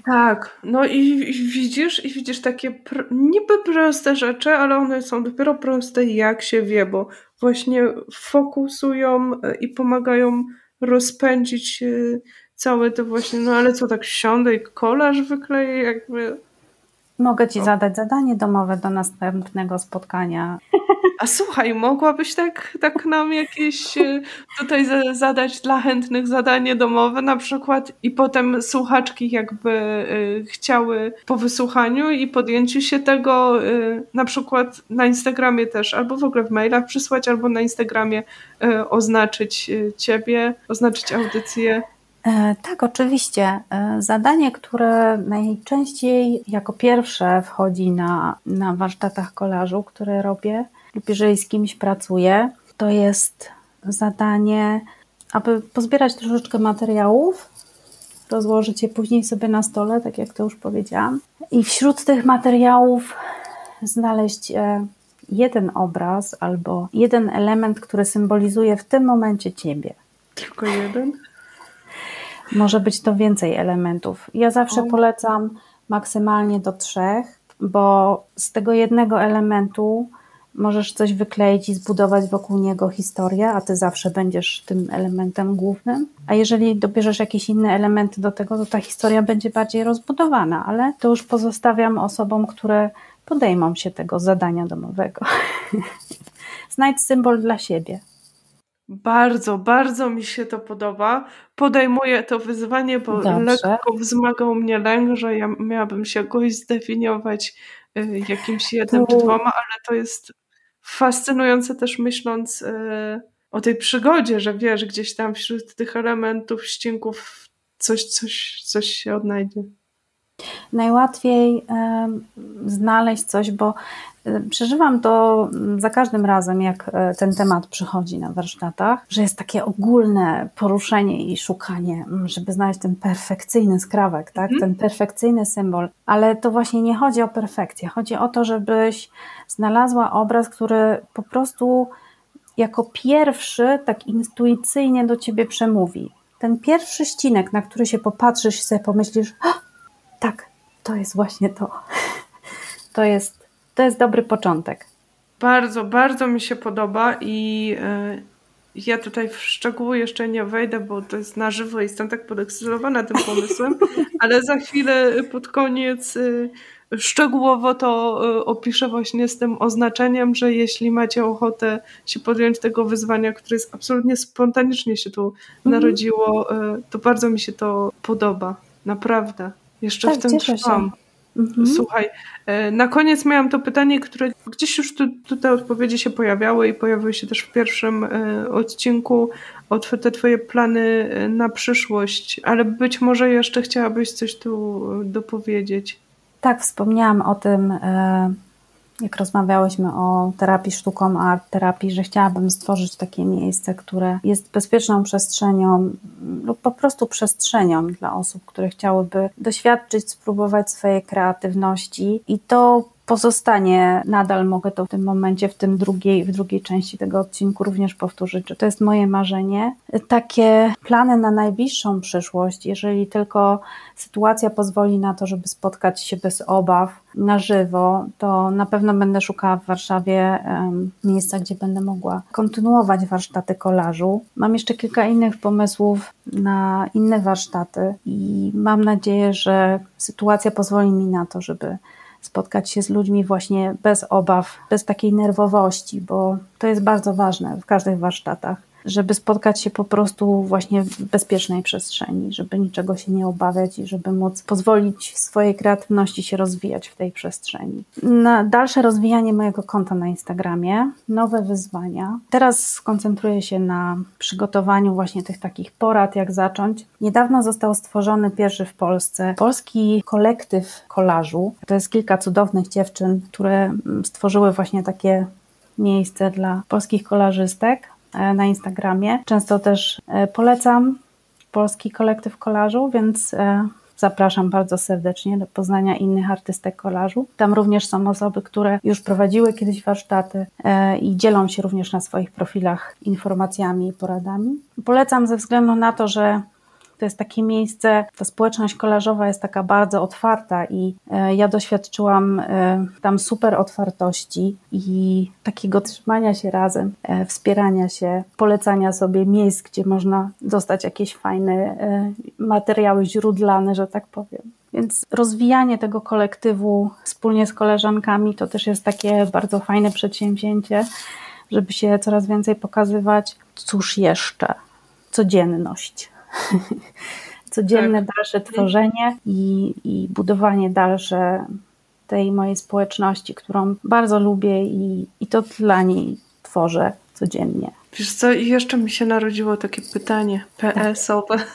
Tak, no i, i widzisz, i widzisz takie pr niby proste rzeczy, ale one są dopiero proste jak się wie, bo właśnie fokusują e, i pomagają rozpędzić e, całe to właśnie, no ale co tak siądę i kolaż wykleję, jakby
Mogę ci zadać zadanie domowe do następnego spotkania.
A słuchaj, mogłabyś tak, tak nam jakieś e, tutaj zadać dla chętnych zadanie domowe na przykład i potem słuchaczki jakby e, chciały po wysłuchaniu i podjęciu się tego e, na przykład na Instagramie też, albo w ogóle w mailach przysłać, albo na Instagramie oznaczyć ciebie, oznaczyć audycję.
E, tak, oczywiście. E, zadanie, które najczęściej jako pierwsze wchodzi na, na warsztatach kolażu, które robię, lub jeżeli z kimś pracuję, to jest zadanie, aby pozbierać troszeczkę materiałów, rozłożyć je później sobie na stole, tak jak to już powiedziałam, i wśród tych materiałów znaleźć e, jeden obraz albo jeden element, który symbolizuje w tym momencie Ciebie.
Tylko jeden?
Może być to więcej elementów. Ja zawsze polecam maksymalnie do trzech, bo z tego jednego elementu możesz coś wykleić i zbudować wokół niego historię, a ty zawsze będziesz tym elementem głównym. A jeżeli dobierzesz jakieś inne elementy do tego, to ta historia będzie bardziej rozbudowana, ale to już pozostawiam osobom, które podejmą się tego zadania domowego. *laughs* Znajdź symbol dla siebie.
Bardzo, bardzo mi się to podoba. Podejmuję to wyzwanie, bo Dobrze. lekko wzmagał mnie lęk, że ja miałabym się jakoś zdefiniować y, jakimś jednym czy dwoma, ale to jest fascynujące też myśląc y, o tej przygodzie, że wiesz, gdzieś tam wśród tych elementów, ścinków coś, coś, coś się odnajdzie.
Najłatwiej znaleźć coś, bo Przeżywam to za każdym razem, jak e, ten temat przychodzi na warsztatach, że jest takie ogólne poruszenie i szukanie, żeby znaleźć ten perfekcyjny skrawek, tak? Mhm. ten perfekcyjny symbol. Ale to właśnie nie chodzi o perfekcję. Chodzi o to, żebyś znalazła obraz, który po prostu jako pierwszy tak intuicyjnie do ciebie przemówi. Ten pierwszy ścinek, na który się popatrzysz i sobie pomyślisz, tak, to jest właśnie to. *laughs* To jest to jest dobry początek.
Bardzo, bardzo mi się podoba i yy, ja tutaj w szczegóły jeszcze nie wejdę, bo to jest na żywo i jestem tak podekscytowana tym pomysłem, *laughs* ale za chwilę pod koniec yy, szczegółowo to yy, opiszę właśnie z tym oznaczeniem, że jeśli macie ochotę się podjąć tego wyzwania, które jest absolutnie spontanicznie się tu mhm. narodziło, to bardzo mi się to podoba. Naprawdę. Jeszcze tak, w tym trwam. Mhm. Słuchaj, e, na koniec miałam to pytanie, które gdzieś już tu, tu, te odpowiedzi się pojawiały i pojawiły się też w pierwszym e, odcinku o te twoje plany e, na przyszłość, ale być może jeszcze chciałabyś coś tu dopowiedzieć.
Tak, wspomniałam o tym jak rozmawiałyśmy o terapii sztuką, art terapii, że chciałabym stworzyć takie miejsce, które jest bezpieczną przestrzenią lub po prostu przestrzenią dla osób, które chciałyby doświadczyć, spróbować swojej kreatywności. I to pozostanie, nadal mogę to w tym momencie, w tym drugiej, w drugiej części tego odcinku również powtórzyć, że to jest moje marzenie. Takie plany na najbliższą przyszłość, jeżeli tylko sytuacja pozwoli na to, żeby spotkać się bez obaw na żywo, to na pewno będę szukała w Warszawie miejsca, gdzie będę mogła kontynuować warsztaty kolażu. Mam jeszcze kilka innych pomysłów na inne warsztaty i mam nadzieję, że sytuacja pozwoli mi na to, żeby spotkać się z ludźmi właśnie bez obaw, bez takiej nerwowości, bo to jest bardzo ważne w każdych warsztatach żeby spotkać się po prostu właśnie w bezpiecznej przestrzeni, żeby niczego się nie obawiać i żeby móc pozwolić swojej kreatywności się rozwijać w tej przestrzeni. Na dalsze rozwijanie mojego konta na Instagramie, nowe wyzwania. Teraz skoncentruję się na przygotowaniu właśnie tych takich porad, jak zacząć. Niedawno został stworzony pierwszy w Polsce polski kolektyw kolażu. To jest kilka cudownych dziewczyn, które stworzyły właśnie takie miejsce dla polskich kolarzystek. E, na Instagramie. Często też e, polecam polski kolektyw kolażu, więc e, zapraszam bardzo serdecznie do poznania innych artystek kolażu. Tam również są osoby, które już prowadziły kiedyś warsztaty i dzielą się również na swoich profilach informacjami i poradami. Polecam ze względu na to, że to jest takie miejsce, ta społeczność kolażowa jest taka bardzo otwarta i e, ja doświadczyłam e, tam super otwartości i takiego trzymania się razem, e, wspierania się, polecania sobie miejsc, gdzie można dostać jakieś fajne materiały źródlane, że tak powiem. Więc rozwijanie tego kolektywu wspólnie z koleżankami to też jest takie bardzo fajne przedsięwzięcie, żeby się coraz więcej pokazywać. Cóż jeszcze? Codzienność. *laughs* Codzienne tak. dalsze tworzenie i, i budowanie dalsze tej mojej społeczności, którą bardzo lubię i, i to dla niej tworzę codziennie.
Wiesz co, i jeszcze mi się narodziło takie pytanie PS-owe, tak.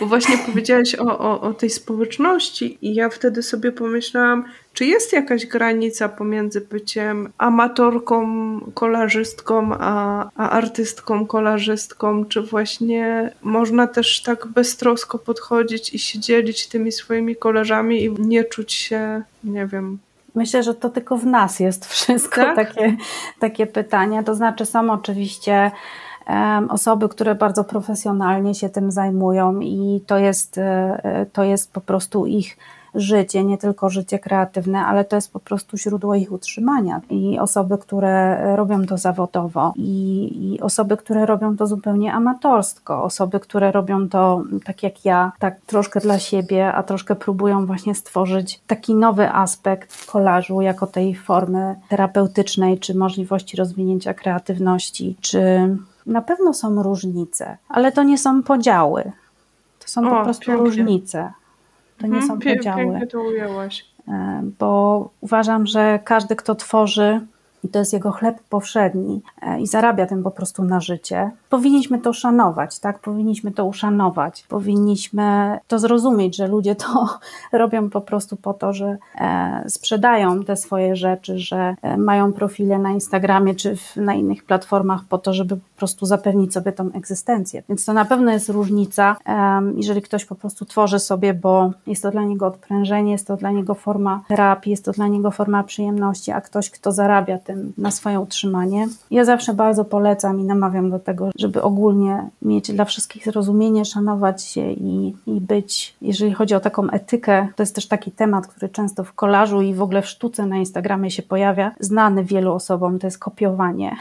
bo właśnie powiedziałaś o, o, o tej społeczności i ja wtedy sobie pomyślałam, czy jest jakaś granica pomiędzy byciem amatorką, kolarzystką, a, a artystką, kolarzystką? Czy właśnie można też tak beztrosko podchodzić i się dzielić tymi swoimi kolarzami i nie czuć się, nie wiem,
Myślę, że to tylko w nas jest wszystko tak? takie, takie pytania. To znaczy, są oczywiście osoby, które bardzo profesjonalnie się tym zajmują i to jest, e, to jest po prostu ich życie, nie tylko życie kreatywne, ale to jest po prostu źródło ich utrzymania. I osoby, które robią to zawodowo, i, i osoby, które robią to zupełnie amatorsko, osoby, które robią to tak jak ja, tak troszkę dla siebie, a troszkę próbują właśnie stworzyć taki nowy aspekt kolażu jako tej formy terapeutycznej, czy możliwości rozwinięcia kreatywności, czy na pewno są różnice, ale to nie są podziały. To są o, po prostu pięknie. różnice. To nie mhm, są podziały.
Pięknie to ujęłaś.
E, bo uważam, że każdy, kto tworzy, i to jest jego chleb powszedni e, i zarabia tym po prostu na życie, powinniśmy to szanować, tak? Powinniśmy to uszanować, powinniśmy to zrozumieć, że ludzie to *laughs* robią po prostu po to, że e, sprzedają te swoje rzeczy, że e, mają profile na Instagramie czy na innych platformach po to, żeby po prostu zapewnić sobie tą egzystencję. Więc to na pewno jest różnica, jeżeli ktoś po prostu tworzy sobie, bo jest to dla niego odprężenie, jest to dla niego forma terapii, jest to dla niego forma przyjemności, a ktoś, kto zarabia tym na swoje utrzymanie. Ja zawsze bardzo polecam i namawiam do tego, żeby ogólnie mieć dla wszystkich zrozumienie, szanować się i, i być, jeżeli chodzi o taką etykę, to jest też taki temat, który często w kolażu i w ogóle w sztuce na Instagramie się pojawia, znany wielu osobom, to jest kopiowanie.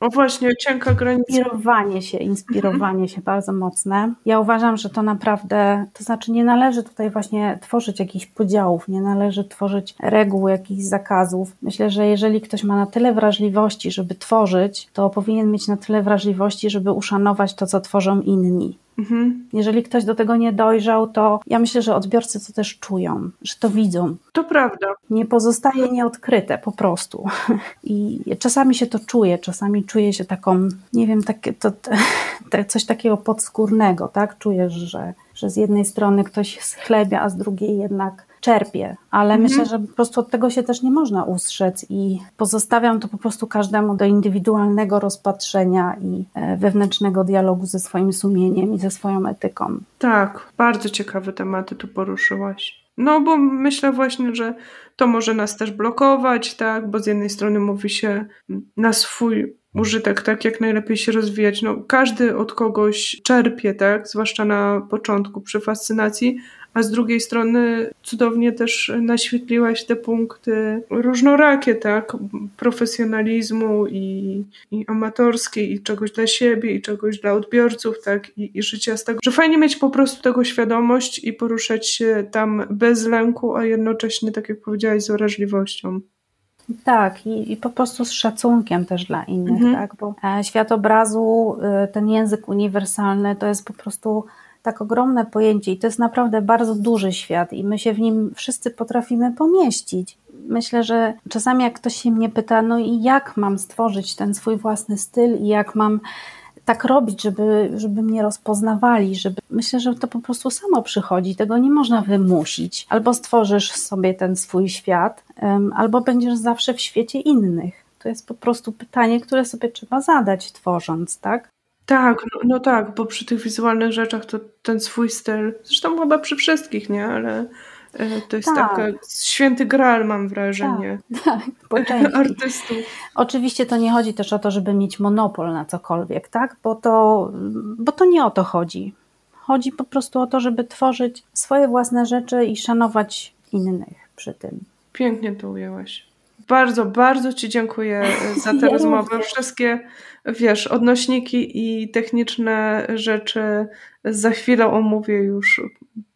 O właśnie, cienka granica.
Inspirowanie się, inspirowanie się bardzo mocne. Ja uważam, że to naprawdę, to znaczy nie należy tutaj właśnie tworzyć jakichś podziałów, nie należy tworzyć reguł, jakichś zakazów. Myślę, że jeżeli ktoś ma na tyle wrażliwości, żeby tworzyć, to powinien mieć na tyle wrażliwości, żeby uszanować to, co tworzą inni. Mhm. Jeżeli ktoś do tego nie dojrzał, to ja myślę, że odbiorcy to też czują, że to widzą.
To prawda.
Nie pozostaje nieodkryte po prostu. I czasami się to czuje, czasami czuję się taką, nie wiem, takie, to, to, coś takiego podskórnego, tak? Czujesz, że, że z jednej strony ktoś schlebia, a z drugiej jednak czerpie, ale mhm. myślę, że po prostu od tego się też nie można ustrzec i pozostawiam to po prostu każdemu do indywidualnego rozpatrzenia i e, wewnętrznego dialogu ze swoim sumieniem i ze swoją etyką.
Tak, bardzo ciekawe tematy tu poruszyłaś. No, bo myślę właśnie, że to może nas też blokować, tak, bo z jednej strony mówi się na swój użytek, tak, jak najlepiej się rozwijać. No, każdy od kogoś czerpie, tak, zwłaszcza na początku przy fascynacji, a z drugiej strony cudownie też naświetliłaś te punkty różnorakie, tak? Profesjonalizmu i, i amatorskiej, i czegoś dla siebie, i czegoś dla odbiorców, tak? I, I życia z tego, że fajnie mieć po prostu tego świadomość i poruszać się tam bez lęku, a jednocześnie, tak jak powiedziałaś, z wrażliwością.
Tak, i, i, po prostu z szacunkiem też dla innych, mhm. tak? Bo e, świat obrazu, e, ten język uniwersalny to jest po prostu tak ogromne pojęcie i to jest naprawdę bardzo duży świat i my się w nim wszyscy potrafimy pomieścić. Myślę, że czasami jak ktoś się mnie pyta, no i jak mam stworzyć ten swój własny styl i jak mam tak robić, żeby, żeby mnie rozpoznawali, żeby myślę, że to po prostu samo przychodzi, tego nie można wymusić. Albo stworzysz sobie ten swój świat, albo będziesz zawsze w świecie innych. To jest po prostu pytanie, które sobie trzeba zadać tworząc, tak?
Tak, no, no tak, bo przy tych wizualnych rzeczach to ten swój styl, zresztą chyba przy wszystkich, nie? Ale e, to jest tak. taka święty graal, mam wrażenie.
Tak, *laughs* tak
artystów.
Oczywiście to nie chodzi też o to, żeby mieć monopol na cokolwiek, tak? Bo to, bo to nie o to chodzi. Chodzi po prostu o to, żeby tworzyć swoje własne rzeczy i szanować innych przy tym.
Pięknie to ujęłaś. Bardzo, bardzo Ci dziękuję za tę ja rozmowę. Wszystkie wiesz, odnośniki i techniczne rzeczy za chwilę omówię już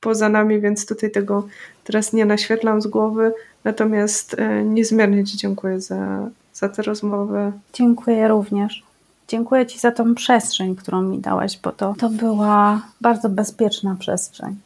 poza nami, więc tutaj tego teraz nie naświetlam z głowy. Natomiast e, niezmiernie Ci dziękuję za, za tę rozmowę.
Dziękuję również. Dziękuję Ci za tą przestrzeń, którą mi dałaś, bo to, to była bardzo bezpieczna przestrzeń.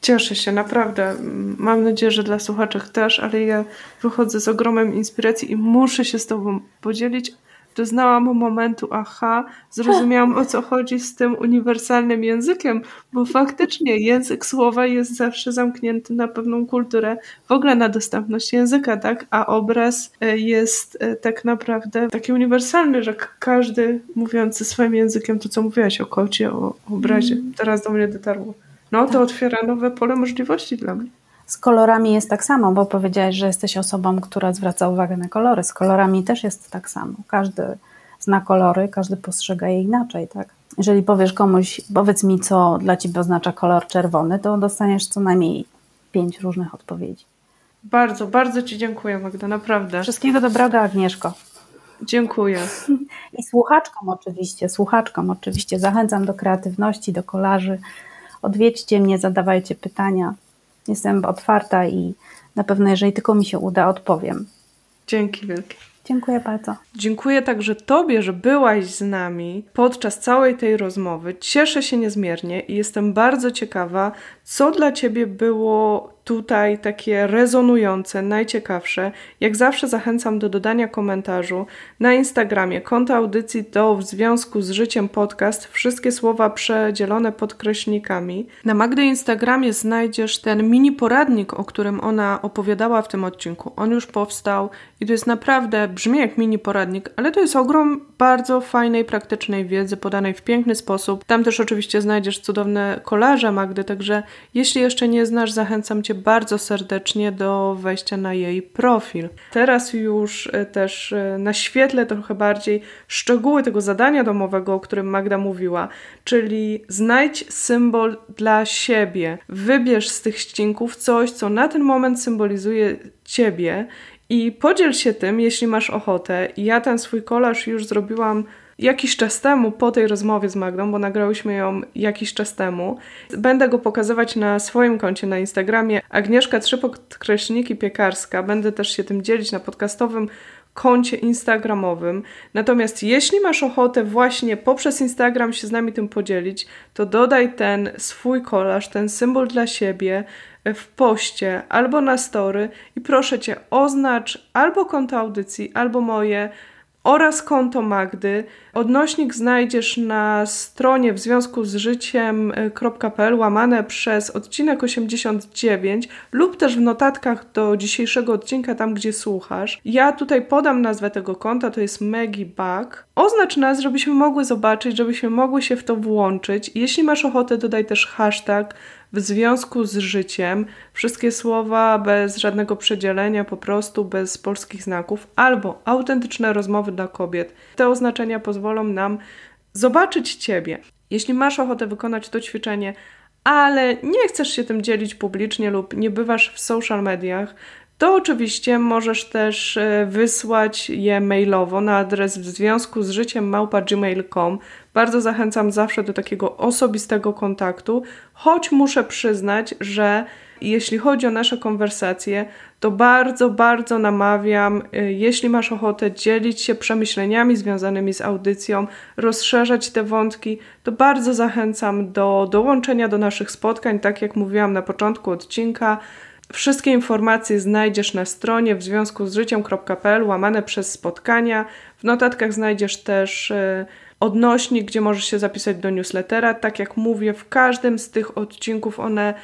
Cieszę się, naprawdę. Mam nadzieję, że dla słuchaczy też, ale ja wychodzę z ogromem inspiracji i muszę się z Tobą podzielić, doznałam momentu aha, zrozumiałam o co chodzi z tym uniwersalnym językiem, bo faktycznie język słowa jest zawsze zamknięty na pewną kulturę, w ogóle na dostępność języka, tak? A obraz e, jest e, tak naprawdę taki uniwersalny, że każdy mówiący swoim językiem, to co mówiłaś o kocie, o obrazie, mm. teraz do mnie dotarło. No to tak. otwiera nowe pole możliwości dla mnie.
Z kolorami jest tak samo, bo powiedziałeś, że jesteś osobą, która zwraca uwagę na kolory. Z kolorami też jest tak samo. Każdy zna kolory, każdy postrzega je inaczej, tak? Jeżeli powiesz komuś, powiedz mi, co dla ciebie oznacza kolor czerwony, to dostaniesz co najmniej pięć różnych odpowiedzi.
Bardzo, bardzo Ci dziękuję, Magda, naprawdę.
Wszystkiego dobrego, Agnieszko.
Dziękuję. *laughs*
I słuchaczkom oczywiście, słuchaczkom oczywiście zachęcam do kreatywności, do kolarzy. Odwiedźcie mnie, zadawajcie pytania. Jestem otwarta i na pewno, jeżeli tylko mi się uda, odpowiem.
Dzięki wielkie.
Dziękuję bardzo.
Dziękuję także Tobie, że byłaś z nami podczas całej tej rozmowy. Cieszę się niezmiernie i jestem bardzo ciekawa, co dla Ciebie było tutaj takie rezonujące, najciekawsze. Jak zawsze zachęcam do dodania komentarzu na Instagramie konta audycji do w związku z życiem podcast. Wszystkie słowa przedzielone podkreśnikami. Na Magdy Instagramie znajdziesz ten mini poradnik, o którym ona opowiadała w tym odcinku. On już powstał i to jest naprawdę, brzmi jak mini poradnik, ale to jest ogrom bardzo fajnej, praktycznej wiedzy podanej w piękny sposób. Tam też oczywiście znajdziesz cudowne kolarze Magdy, także jeśli jeszcze nie znasz, zachęcam Cię bardzo serdecznie do wejścia na jej profil. Teraz już e, też e, naświetlę trochę bardziej szczegóły tego zadania domowego, o którym Magda mówiła, czyli znajdź symbol dla siebie. Wybierz z tych ścinków coś, co na ten moment symbolizuje Ciebie i podziel się tym, jeśli masz ochotę. Ja ten swój kolaż już zrobiłam jakiś czas temu, po tej rozmowie z Magdą, bo nagrałyśmy ją jakiś czas temu. Będę go pokazywać na swoim koncie na Instagramie Agnieszka trzy podkreślniki piekarska. Będę też się tym dzielić na podcastowym koncie instagramowym. Natomiast jeśli masz ochotę właśnie poprzez Instagram się z nami tym podzielić, to dodaj ten swój kolaż, ten symbol dla siebie w poście albo na story i proszę Cię oznacz albo konto audycji, albo moje, oraz konto Magdy. Odnośnik znajdziesz na stronie w związku z życiem.pl łamane przez odcinek 89 lub też w notatkach do dzisiejszego odcinka, tam gdzie słuchasz. Ja tutaj podam nazwę tego konta, to jest Maggie Bug. Oznacz nas, żebyśmy mogły zobaczyć, żebyśmy mogły się w to włączyć. Jeśli masz ochotę, dodaj też hashtag w związku z życiem. Wszystkie słowa bez żadnego przedzielenia, po prostu bez polskich znaków, albo autentyczne rozmowy dla kobiet. Te oznaczenia pozwolą nam zobaczyć Ciebie. Jeśli masz ochotę wykonać to ćwiczenie, ale nie chcesz się tym dzielić publicznie lub nie bywasz w social mediach, to oczywiście możesz też e, wysłać je mailowo na adres w związku z życiem małpa.gmail.com. Bardzo zachęcam zawsze do takiego osobistego kontaktu, choć muszę przyznać, że jeśli chodzi o nasze konwersacje, to bardzo, bardzo namawiam, e, jeśli masz ochotę dzielić się przemyśleniami związanymi z audycją, rozszerzać te wątki, to bardzo zachęcam do dołączenia do naszych spotkań, tak jak mówiłam na początku odcinka. Wszystkie informacje znajdziesz na stronie w związku z życiem.pl łamane przez spotkania. W notatkach znajdziesz też y, odnośnik, gdzie możesz się zapisać do newslettera. Tak jak mówię, w każdym z tych odcinków one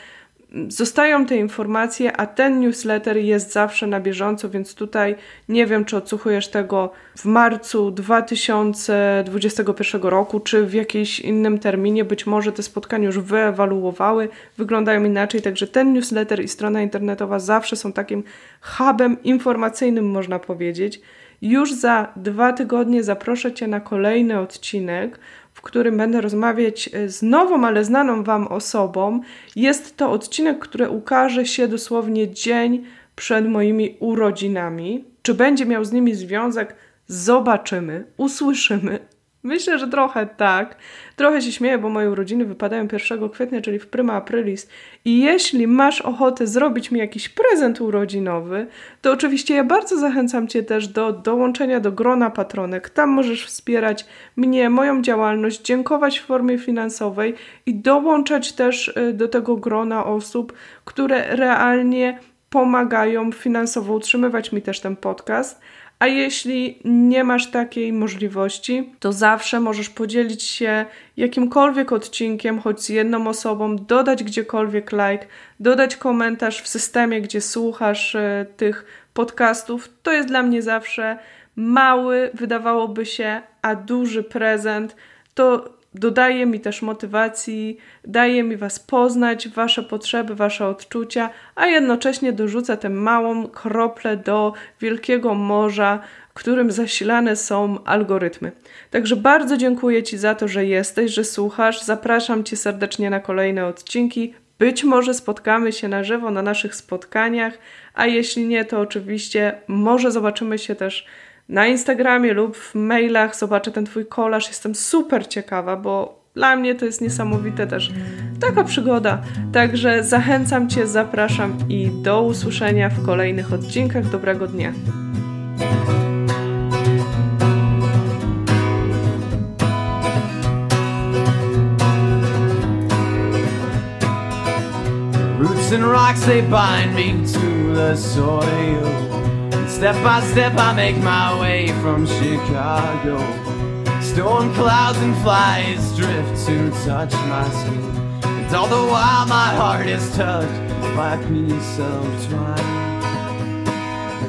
zostają te informacje, a ten newsletter jest zawsze na bieżąco, więc tutaj nie wiem, czy odsłuchujesz tego w marcu 2021 roku, czy w jakimś innym terminie. Być może te spotkania już wyewaluowały, wyglądają inaczej, także ten newsletter i strona internetowa zawsze są takim hubem informacyjnym, można powiedzieć. Już za dwa tygodnie zaproszę Cię na kolejny odcinek, w którym będę rozmawiać e, z nową, ale znaną Wam osobą. Jest to odcinek, który ukaże się dosłownie dzień przed moimi urodzinami. Czy będzie miał z nimi związek? Zobaczymy, usłyszymy. Myślę, że trochę tak. Trochę się śmieję, bo moje urodziny wypadają 1 kwietnia, czyli w prima aprilis. I jeśli masz ochotę zrobić mi jakiś prezent urodzinowy, to oczywiście ja bardzo zachęcam Cię też do dołączenia do grona patronek. Tam możesz wspierać mnie, moją działalność, dziękować w formie finansowej i dołączać też y, do tego grona osób, które realnie pomagają finansowo utrzymywać mi też ten podcast a jeśli nie masz takiej możliwości, to zawsze możesz podzielić się jakimkolwiek odcinkiem, choć z jedną osobą, dodać gdziekolwiek like, dodać komentarz w systemie, gdzie słuchasz y, tych podcastów. To jest dla mnie zawsze mały, wydawałoby się, a duży prezent. To dodaje mi też motywacji, daje mi Was poznać, Wasze potrzeby, Wasze odczucia, a jednocześnie dorzuca tę małą kroplę do wielkiego morza, którym zasilane są algorytmy. Także bardzo dziękuję Ci za to, że jesteś, że słuchasz. Zapraszam Cię serdecznie na kolejne odcinki. Być może spotkamy się na żywo na naszych spotkaniach, a jeśli nie, to oczywiście może zobaczymy się też na Instagramie lub w mailach. Zobaczę ten Twój kolaż. Jestem super ciekawa, bo dla mnie to jest niesamowite też taka przygoda. Także zachęcam Cię, zapraszam i do usłyszenia w kolejnych odcinkach. Dobrego dnia. And rocks they bind me to the soil. Step by step, I make my way from Chicago. Storm clouds and flies drift to touch my skin. And all the while, my heart is touched by a piece of twine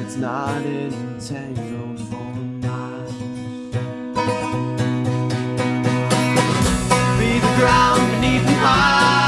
It's not entangled for mine. Be the ground beneath my